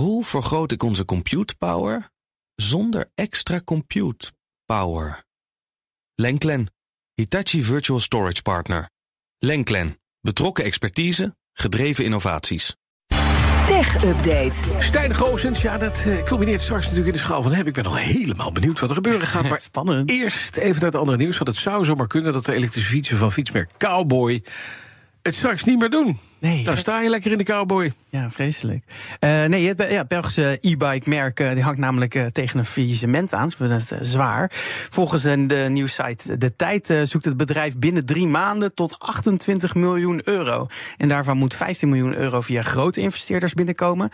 Hoe vergroot ik onze compute power zonder extra compute power? Lenklen, Hitachi Virtual Storage Partner. Lenklen, betrokken expertise, gedreven innovaties. Tech Update. Stijn Goosens, ja, dat uh, culmineert straks natuurlijk in de schaal van heb. Ik ben al helemaal benieuwd wat er gebeuren gaat. Maar Spannend. eerst even naar het andere nieuws. Want het zou zomaar kunnen dat de elektrische fietsen van fietsmerk Cowboy... het straks niet meer doen. Nee. Dan sta je lekker in de Cowboy. Ja, vreselijk. Uh, nee, het ja, Belgische e-bike-merk uh, die hangt namelijk uh, tegen een faillissement aan. Ze het zwaar. Volgens de nieuwsite De Tijd zoekt het bedrijf binnen drie maanden tot 28 miljoen euro. En daarvan moet 15 miljoen euro via grote investeerders binnenkomen.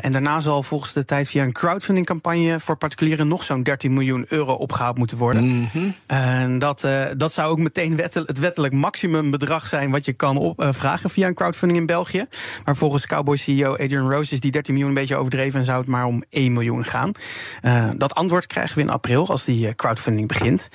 en daarna zal volgens De Tijd via een crowdfundingcampagne voor particulieren nog zo'n 13 miljoen euro opgehaald moeten worden. Mm -hmm. En dat, dat zou ook meteen het wettelijk maximumbedrag zijn wat je kan opvragen via een crowdfunding in België. Maar volgens Cowboy CEO Adrian Rose is die 13 miljoen een beetje overdreven en zou het maar om 1 miljoen gaan. Uh, dat antwoord krijgen we in april als die crowdfunding begint.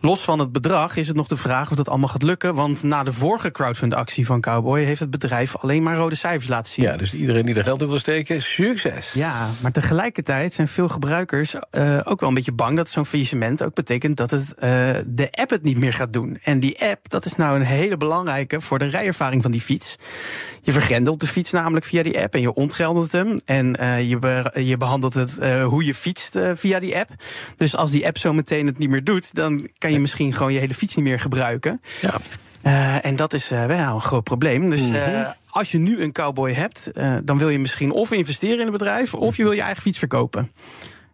Los van het bedrag is het nog de vraag of dat allemaal gaat lukken. Want na de vorige crowdfundactie van Cowboy heeft het bedrijf alleen maar rode cijfers laten zien. Ja, dus iedereen die er geld in wil steken, succes. Ja, maar tegelijkertijd zijn veel gebruikers uh, ook wel een beetje bang dat zo'n faillissement ook betekent dat het, uh, de app het niet meer gaat doen. En die app, dat is nou een hele belangrijke voor de rijervaring van die fiets. Je vergrendelt de fiets namelijk via die app en je ontgeldert hem. En uh, je, be je behandelt het uh, hoe je fietst uh, via die app. Dus als die app zo meteen het niet meer doet, dan kan je misschien gewoon je hele fiets niet meer gebruiken. Ja. en dat is wel een groot probleem. Dus mm -hmm. als je nu een cowboy hebt, dan wil je misschien of investeren in een bedrijf, of je wil je eigen fiets verkopen.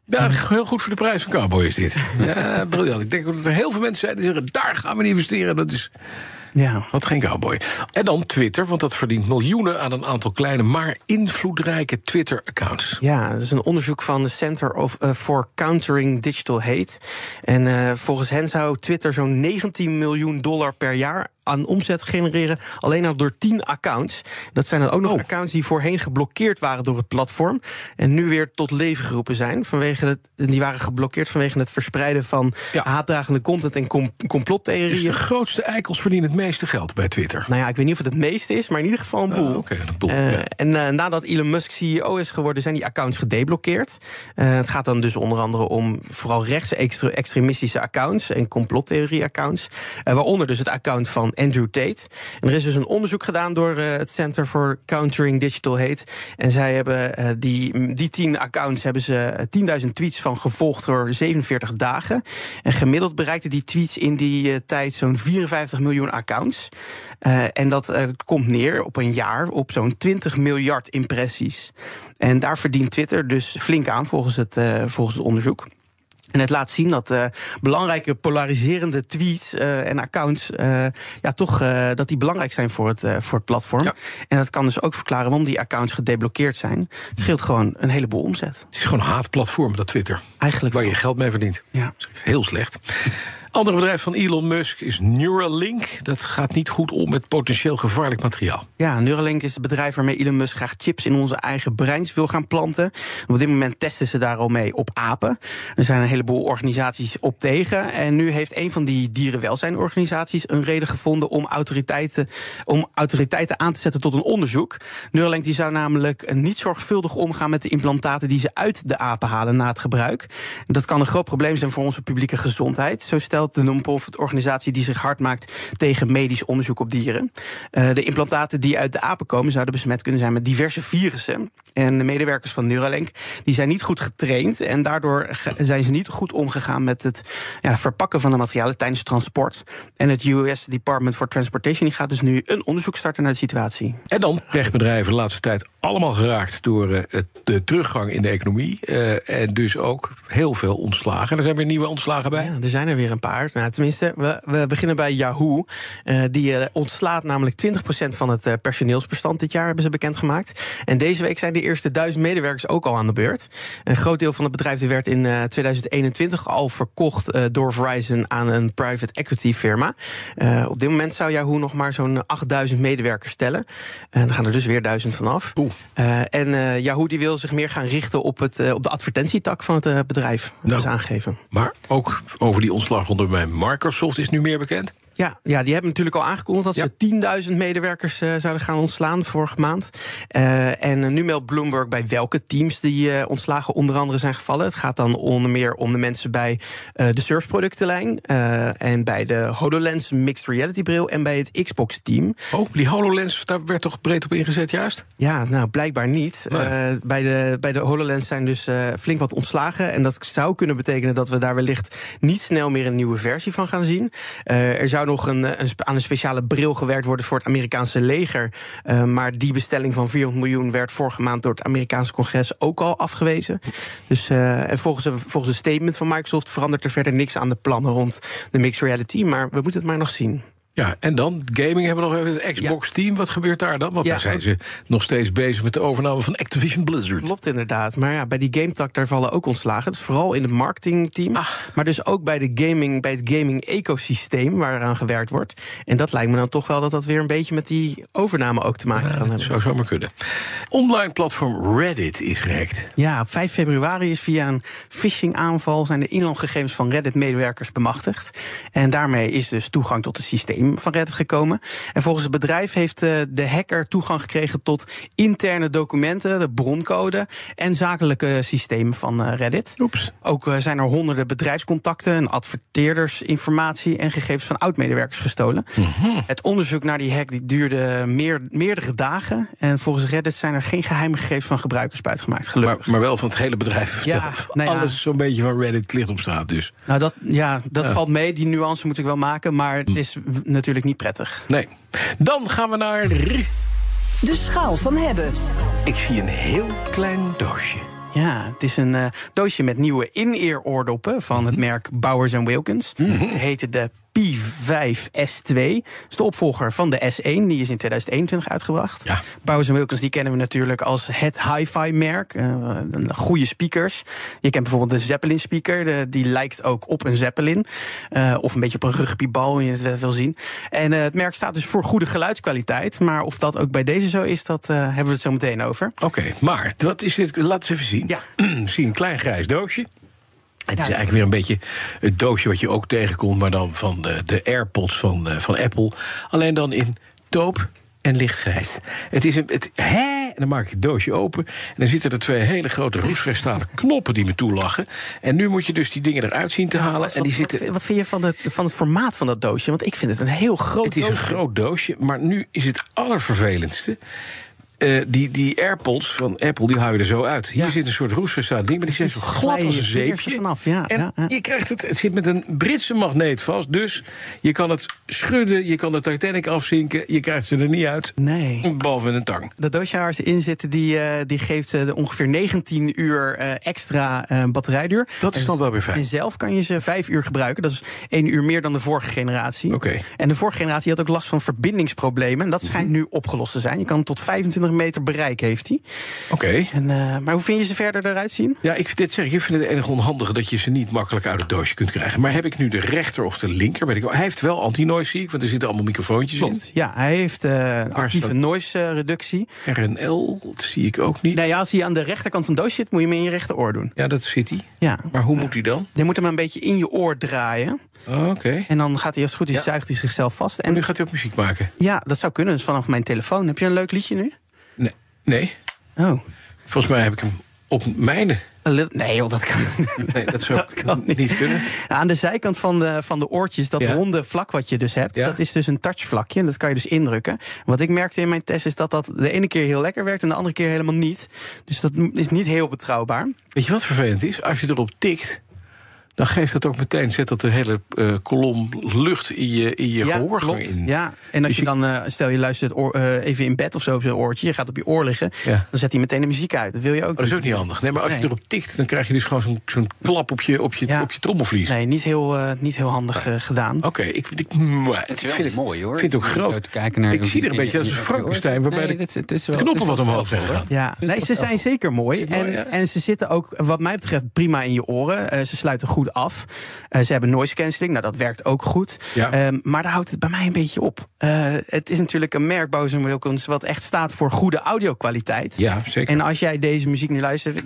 Ja, heel goed voor de prijs van Cowboy is dit. Ja, briljant. Ik denk dat er heel veel mensen zijn die zeggen... daar gaan we investeren. Dat is ja. Wat geen cowboy. En dan Twitter, want dat verdient miljoenen aan een aantal kleine, maar invloedrijke Twitter-accounts. Ja, dat is een onderzoek van de Center of, uh, for Countering Digital Hate. En uh, volgens hen zou Twitter zo'n 19 miljoen dollar per jaar aan omzet genereren. Alleen al door 10 accounts. Dat zijn dan ook nog oh. accounts die voorheen geblokkeerd waren door het platform. En nu weer tot leven geroepen zijn. Vanwege het, die waren geblokkeerd vanwege het verspreiden van ja. haatdragende content en com complottheorieën. Dus de grootste eikels verdienen het meeste geld bij Twitter. Nou ja, ik weet niet of het het meeste is, maar in ieder geval een boel. Uh, okay, een boel uh, ja. En uh, nadat Elon Musk CEO is geworden, zijn die accounts gedeblokkeerd. het gaat dan dus onder andere om vooral rechtse extremistische accounts en complottheorie-accounts. waaronder dus het account van Andrew Tate. Er is dus een onderzoek gedaan door uh, het Center for Countering Digital Hate. En zij hebben uh, die, die tien accounts hebben ze 10.000 tweets van gevolgd door 47 dagen. En gemiddeld bereikten die tweets in die tijd zo'n 54 miljoen accounts. en dat komt neer op een jaar op zo'n 20 miljard impressies. En daar verdient Twitter dus flink aan volgens het, volgens het onderzoek. En het laat zien dat uh, belangrijke polariserende tweets uh, en accounts uh, ja, toch dat die belangrijk zijn voor het, voor het platform. Ja. En dat kan dus ook verklaren waarom die accounts gedeblokkeerd zijn. Het scheelt gewoon een heleboel omzet. Het is gewoon een haatplatform, dat Twitter. Eigenlijk waar je geld mee verdient. Ja. Heel slecht. Andere bedrijf van Elon Musk is Neuralink. Dat gaat niet goed om met potentieel gevaarlijk materiaal. Ja, Neuralink is het bedrijf waarmee Elon Musk graag chips in onze eigen breins wil gaan planten. Op dit moment testen ze daar al mee op apen. Er zijn een heleboel organisaties op tegen. En nu heeft een van die dierenwelzijnorganisaties een reden gevonden om autoriteiten, om autoriteiten aan te zetten tot een onderzoek. Neuralink die zou namelijk niet zorgvuldig omgaan met de implantaten die ze uit de apen halen na het gebruik. Dat kan een groot probleem zijn voor onze publieke gezondheid. Zo stelt de non-profit organisatie die zich hard maakt tegen medisch onderzoek op dieren. Uh, de implantaten die uit de apen komen zouden besmet kunnen zijn met diverse virussen. En de medewerkers van Neuralink die zijn niet goed getraind en daardoor zijn ze niet goed omgegaan met het ja, verpakken van de materialen tijdens transport. En het US Department for Transportation die gaat dus nu een onderzoek starten naar de situatie. En dan techbedrijven de laatste tijd allemaal geraakt door het, de teruggang in de economie. Uh, en dus ook heel veel ontslagen. Er zijn weer nieuwe ontslagen bij. Ja, er zijn er weer een paar. Nou, tenminste, we, we beginnen bij Yahoo. Uh, die ontslaat namelijk 20% van het personeelsbestand dit jaar, hebben ze bekendgemaakt. En deze week zijn de eerste duizend medewerkers ook al aan de beurt. Een groot deel van het bedrijf werd in 2021 al verkocht door Verizon aan een private equity firma. op dit moment zou Yahoo nog maar zo'n 8000 medewerkers tellen. En dan gaan er dus weer duizend vanaf. Oeh. Uh, en uh, Yahoo die wil zich meer gaan richten op, het, uh, op de advertentietak van het bedrijf. Dat Nou, is aangegeven. Maar ook over die ontslagronde bij Microsoft is nu meer bekend. Ja, ja, die hebben natuurlijk al aangekondigd dat ze 10.000 medewerkers uh, zouden gaan ontslaan vorige maand. Uh, en nu meldt Bloomberg bij welke teams die uh, ontslagen onder andere zijn gevallen. Het gaat dan onder meer om de mensen bij de Surf productenlijn en bij de HoloLens Mixed Reality bril en bij het Xbox team. Oh, die HoloLens, daar werd toch breed op ingezet juist? Ja, nou blijkbaar niet. Nee. bij, de, bij de HoloLens zijn dus flink wat ontslagen. En dat zou kunnen betekenen dat we daar wellicht niet snel meer een nieuwe versie van gaan zien. er zou nog een, een, aan een speciale bril gewerkt worden voor het Amerikaanse leger. Uh, maar die bestelling van 400 miljoen werd vorige maand door het Amerikaanse congres ook al afgewezen. Dus uh, en volgens, een, volgens een statement van Microsoft verandert er verder niks aan de plannen rond de mixed reality. Maar we moeten het maar nog zien. Ja, en dan gaming hebben we nog even het Xbox Team. Wat gebeurt daar dan? Want ja, daar zijn ze nog steeds bezig met de overname van Activision Blizzard. Klopt inderdaad. Maar ja, bij die GameTak daar vallen ook ontslagen. Dus vooral in het marketingteam. Ach. Maar dus ook bij, de gaming, bij het gaming-ecosysteem waaraan gewerkt wordt. En dat lijkt me dan toch wel dat dat weer een beetje met die overname ook te maken ja, kan hebben. Dat zou zomaar kunnen. Online platform Reddit is gehackt. Ja, op 5 februari is via een phishing-aanval zijn de inloggegevens van Reddit-medewerkers bemachtigd. En daarmee is dus toegang tot het systeem van Reddit gekomen. En volgens het bedrijf heeft eh, de hacker toegang gekregen tot interne documenten, de broncode en zakelijke systemen van eh, Reddit. Oeps. Ook eh, zijn er honderden bedrijfscontacten en adverteerdersinformatie en gegevens van oud-medewerkers gestolen. Mhm. Het onderzoek naar die hack die duurde meer, meerdere dagen. En volgens Reddit zijn er geen geheime gegevens van gebruikers buitgemaakt. Gelukkig. Maar, maar wel van het hele bedrijf. Ja, nou ja. Alles zo'n beetje van Reddit ligt op straat dus. Nou, dat, ja, dat valt mee. Die nuance moet ik wel maken. Maar het hm. is natuurlijk niet prettig. Nee. Dan gaan we naar. De schaal van hebben. Ik zie een heel klein doosje. Ja, het is een uh, doosje met nieuwe in-ear oordoppen van het mhm. merk Bowers Wilkins. Mm Ze heten de P5S2. is de opvolger van de S1. Die is in 2021 uitgebracht. Ja. Bowers Wilkins die kennen we natuurlijk als het hi-fi merk. Uh, goede speakers. Je kent bijvoorbeeld de Zeppelin speaker. De, die lijkt ook op een Zeppelin. Uh, of een beetje op een rugbybal, je het wel zien. En uh, het merk staat dus voor goede geluidskwaliteit. Maar of dat ook bij deze zo is, dat hebben we het zo meteen over. Oké, okay, maar wat is dit? Laat eens even zien. Ja. zie een klein grijs doosje. Het is eigenlijk weer een beetje het doosje wat je ook tegenkomt, maar dan van de, de AirPods van, uh, van Apple. Alleen dan in doop en lichtgrijs. Het is een. Het, hè? En dan maak ik het doosje open. En dan zitten er twee hele grote roestvrijstalen knoppen die me toelachen. En nu moet je dus die dingen eruit zien te halen. wat, en die zitten... wat, vind je van, de, van het formaat van dat doosje? Want ik vind het een heel groot doosje. Het is een groot doosje, maar nu is het allervervelendste. Uh, die, die AirPods van Apple, die hou je er zo uit. Hier zit een soort roestverstaand ding, maar die zijn zo glad als een zeepje. Vanaf, ja, en ja, je krijgt het, het zit met een Britse magneet vast. Dus je kan het schudden, je kan de Titanic afzinken. Je krijgt ze er niet uit. Nee. Behalve met een tang. Dat doosje waar ze in zitten, die, uh, die geeft uh, ongeveer 19 uur extra batterijduur. Dat is dan wel weer fijn. En zelf kan je ze 5 uur gebruiken. Dat is 1 uur meer dan de vorige generatie. Oké. En de vorige generatie had ook last van verbindingsproblemen. En dat schijnt mm -hmm. nu opgelost te zijn. Je kan tot 25 meter bereik heeft hij. Oké. Uh, maar hoe vind je ze verder eruit zien? Ja, ik, dit zeg ik, vind het enige onhandige dat je ze niet makkelijk uit het doosje kunt krijgen. Maar heb ik nu de rechter of de linker? Weet ik wel. Hij heeft wel anti-noise, zie ik, want er zitten allemaal microfoontjes Klopt. in. Ja, hij heeft uh, actieve noise uh, reductie. RNL, dat zie ik ook niet. Nee, als hij aan de rechterkant van de doos zit, moet je hem in je rechteroor doen. Ja, dat zit hij. Ja. Maar hoe moet hij dan? Je moet hem een beetje in je oor draaien. Oh, Oké. En dan gaat hij als het goed is, ja. zuigt hij zichzelf vast. En nu gaat hij ook muziek maken. Ja, dat zou kunnen. Dus vanaf mijn telefoon. Heb je een leuk liedje nu? Nee. Nee. Oh. Volgens mij heb ik hem op mijne. Nee, joh, dat kan, nee, dat zou dat kan niet. niet. kunnen. Aan de zijkant van de, van de oortjes, dat Ja. ronde vlak wat je dus hebt, Ja. dat is dus een touchvlakje. Dat kan je dus indrukken. Wat ik merkte in mijn test is dat dat de ene keer heel lekker werkt en de andere keer helemaal niet. Dus dat is niet heel betrouwbaar. Weet je wat vervelend is? Als je erop tikt, dan geeft dat ook meteen, zet dat de hele eh, kolom lucht in je, in je gehoorgang klopt. in. Ja, en als Dus je je- dan, eh, stel je luistert oor- eh, even in bed of zo op zo'n oortje, je gaat op je oor liggen, Ja. dan zet hij meteen de muziek uit. Dat wil je ook Maar dat is ook niet handig. Nee, maar als je erop tikt, dan krijg je dus gewoon zo'n zo'n klap op je, op je, Ja. op je trommelvlies. Nee, niet heel, eh, niet heel handig gedaan. Oké, ik, ik, maar, Het vind het mooi hoor. vind het ook groot. te kijken naar Ik zie er een beetje als een je Frankenstein, waarbij Nee, de- dit- het is wel- de knoppen het is wat omhoog zijn stijlvol, gegaan. hoor. Ja, nee, ze zijn zeker mooi. En, ja? en ze zitten ook, wat mij betreft, prima in je oren. Eh, ze sluiten goed goed af. Uh, ze hebben noise cancelling, nou dat werkt ook goed. Ja. Um, maar daar houdt het bij mij een beetje op. Uh, het is natuurlijk een merk, Bose Wilkins, wat echt staat voor goede audio-kwaliteit. Ja, zeker. En als jij deze muziek nu luistert,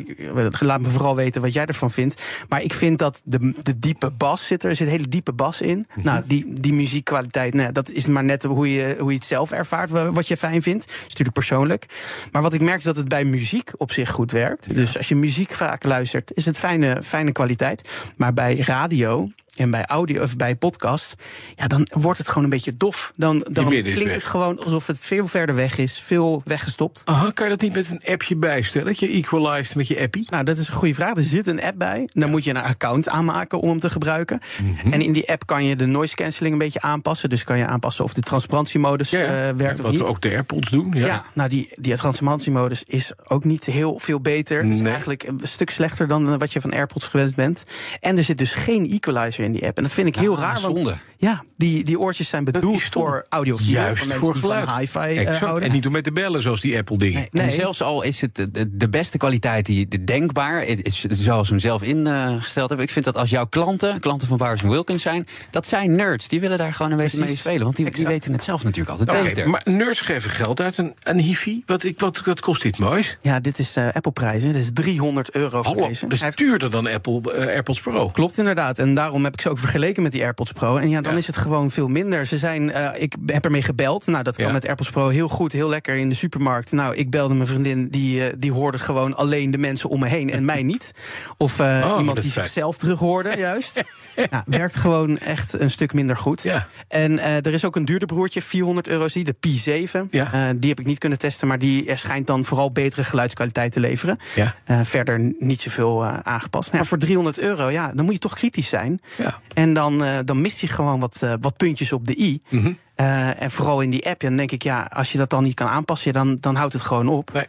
laat me vooral weten wat jij ervan vindt. Maar ik vind dat de, de diepe bas zit er, er zit hele diepe bas in. Mm -hmm. Nou, die, die muziekkwaliteit, nou, dat is maar net hoe je, hoe je het zelf ervaart, wat je fijn vindt. Dat is natuurlijk persoonlijk. Maar wat ik merk is dat het bij muziek op zich goed werkt. Ja. Dus als je muziek vaak luistert, is het fijne, fijne kwaliteit. Maar bij radio en bij audio of bij podcast, ja, dan wordt het gewoon een beetje dof. Dan, dan klinkt het gewoon alsof het veel verder weg is, veel weggestopt. Aha, kan je dat niet met een appje bijstellen? Dat je equalized met je appie? Nou, dat is een goede vraag. Er zit een app bij. Dan ja. moet je een account aanmaken om hem te gebruiken. Mm -hmm. En in die app kan je de noise cancelling een beetje aanpassen. Dus kan je aanpassen of de transparantiemodus ja, ja. Uh, werkt of niet. Wat ook de AirPods doen. Ja, ja nou die, die transparantiemodus is ook niet heel veel beter. Nee. is eigenlijk een stuk slechter dan wat je van AirPods gewend bent. En er zit dus geen equalizer in die app. En dat vind ik heel raar. Zonde. Want, ja, die, die oortjes zijn bedoeld voor audio. Juist voor geluid. Van hi-fi uh, houden. En niet om met te bellen zoals die Apple dingen. Nee, nee. En zelfs al is het de, de beste kwaliteit die de denkbaar, is, zoals we hem zelf ingesteld hebben. Ik vind dat als jouw klanten, klanten van Bowers Wilkins zijn, dat zijn nerds. Die willen daar gewoon een beetje mee spelen. Want die, die, weten het zelf natuurlijk altijd okay, beter. Maar nerds geven geld uit een, een hifi. Wat, wat, wat kost dit moois? Ja, dit is uh, Apple prijzen. Dit is 300 euro voor Hallo, deze. Dat is duurder dan Apple uh, AirPods Pro. Klopt inderdaad. En daarom heb ik ze ook vergeleken met die AirPods Pro. En ja, dan ja. is het gewoon veel minder. Ze zijn, uh, ik heb ermee gebeld. Nou, dat kan ja. met AirPods Pro heel goed, heel lekker in de supermarkt. Nou, ik belde mijn vriendin, die, uh, die hoorde gewoon alleen de mensen om me heen en mij niet. Of uh, oh, iemand die zichzelf terug hoorde, juist. nou, werkt gewoon echt een stuk minder goed. Ja. En er is ook een duurder broertje, 400 euro zie, de P7. Ja. die heb ik niet kunnen testen, maar die schijnt dan vooral betere geluidskwaliteit te leveren. Ja. verder niet zoveel aangepast. Nou, voor 300 euro, ja, dan moet je toch kritisch zijn. Ja. En dan, dan mist hij gewoon wat, uh, wat puntjes op de i. Mm -hmm. uh, en vooral in die app, ja, dan denk ik, ja, als je dat dan niet kan aanpassen, dan, dan houdt het gewoon op. Nee.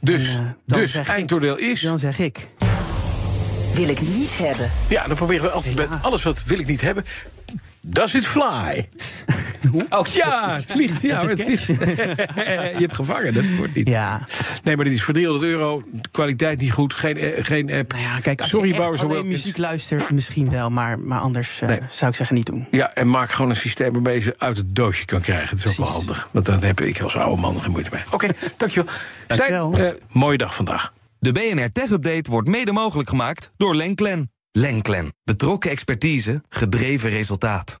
Dus, en, uh, dus eindoordeel is. Dan zeg ik. Wil ik niet hebben. Ja, dan proberen we altijd ja. met alles wat wil ik niet hebben. Does it fly? Oh, ja, het vliegt. Ja, het vliegt. je hebt gevangen, dat wordt niet. Ja. Nee, maar dit is voor 300 euro. Kwaliteit niet goed, geen, uh, geen app. Nou ja, kijk, als Sorry, je echt muziek luistert, misschien wel. Maar, maar anders uh, nee. zou ik zeggen niet doen. Ja, en maak gewoon een systeem waarmee je ze uit het doosje kan krijgen. Dat is ook wel handig. Want dan heb ik als oude man geen moeite mee. Oké, okay, dankjewel. dankjewel. Stijn, uh, mooie dag vandaag. De BNR Tech Update wordt mede mogelijk gemaakt door Lenklen. Lenklen. Betrokken expertise, gedreven resultaat.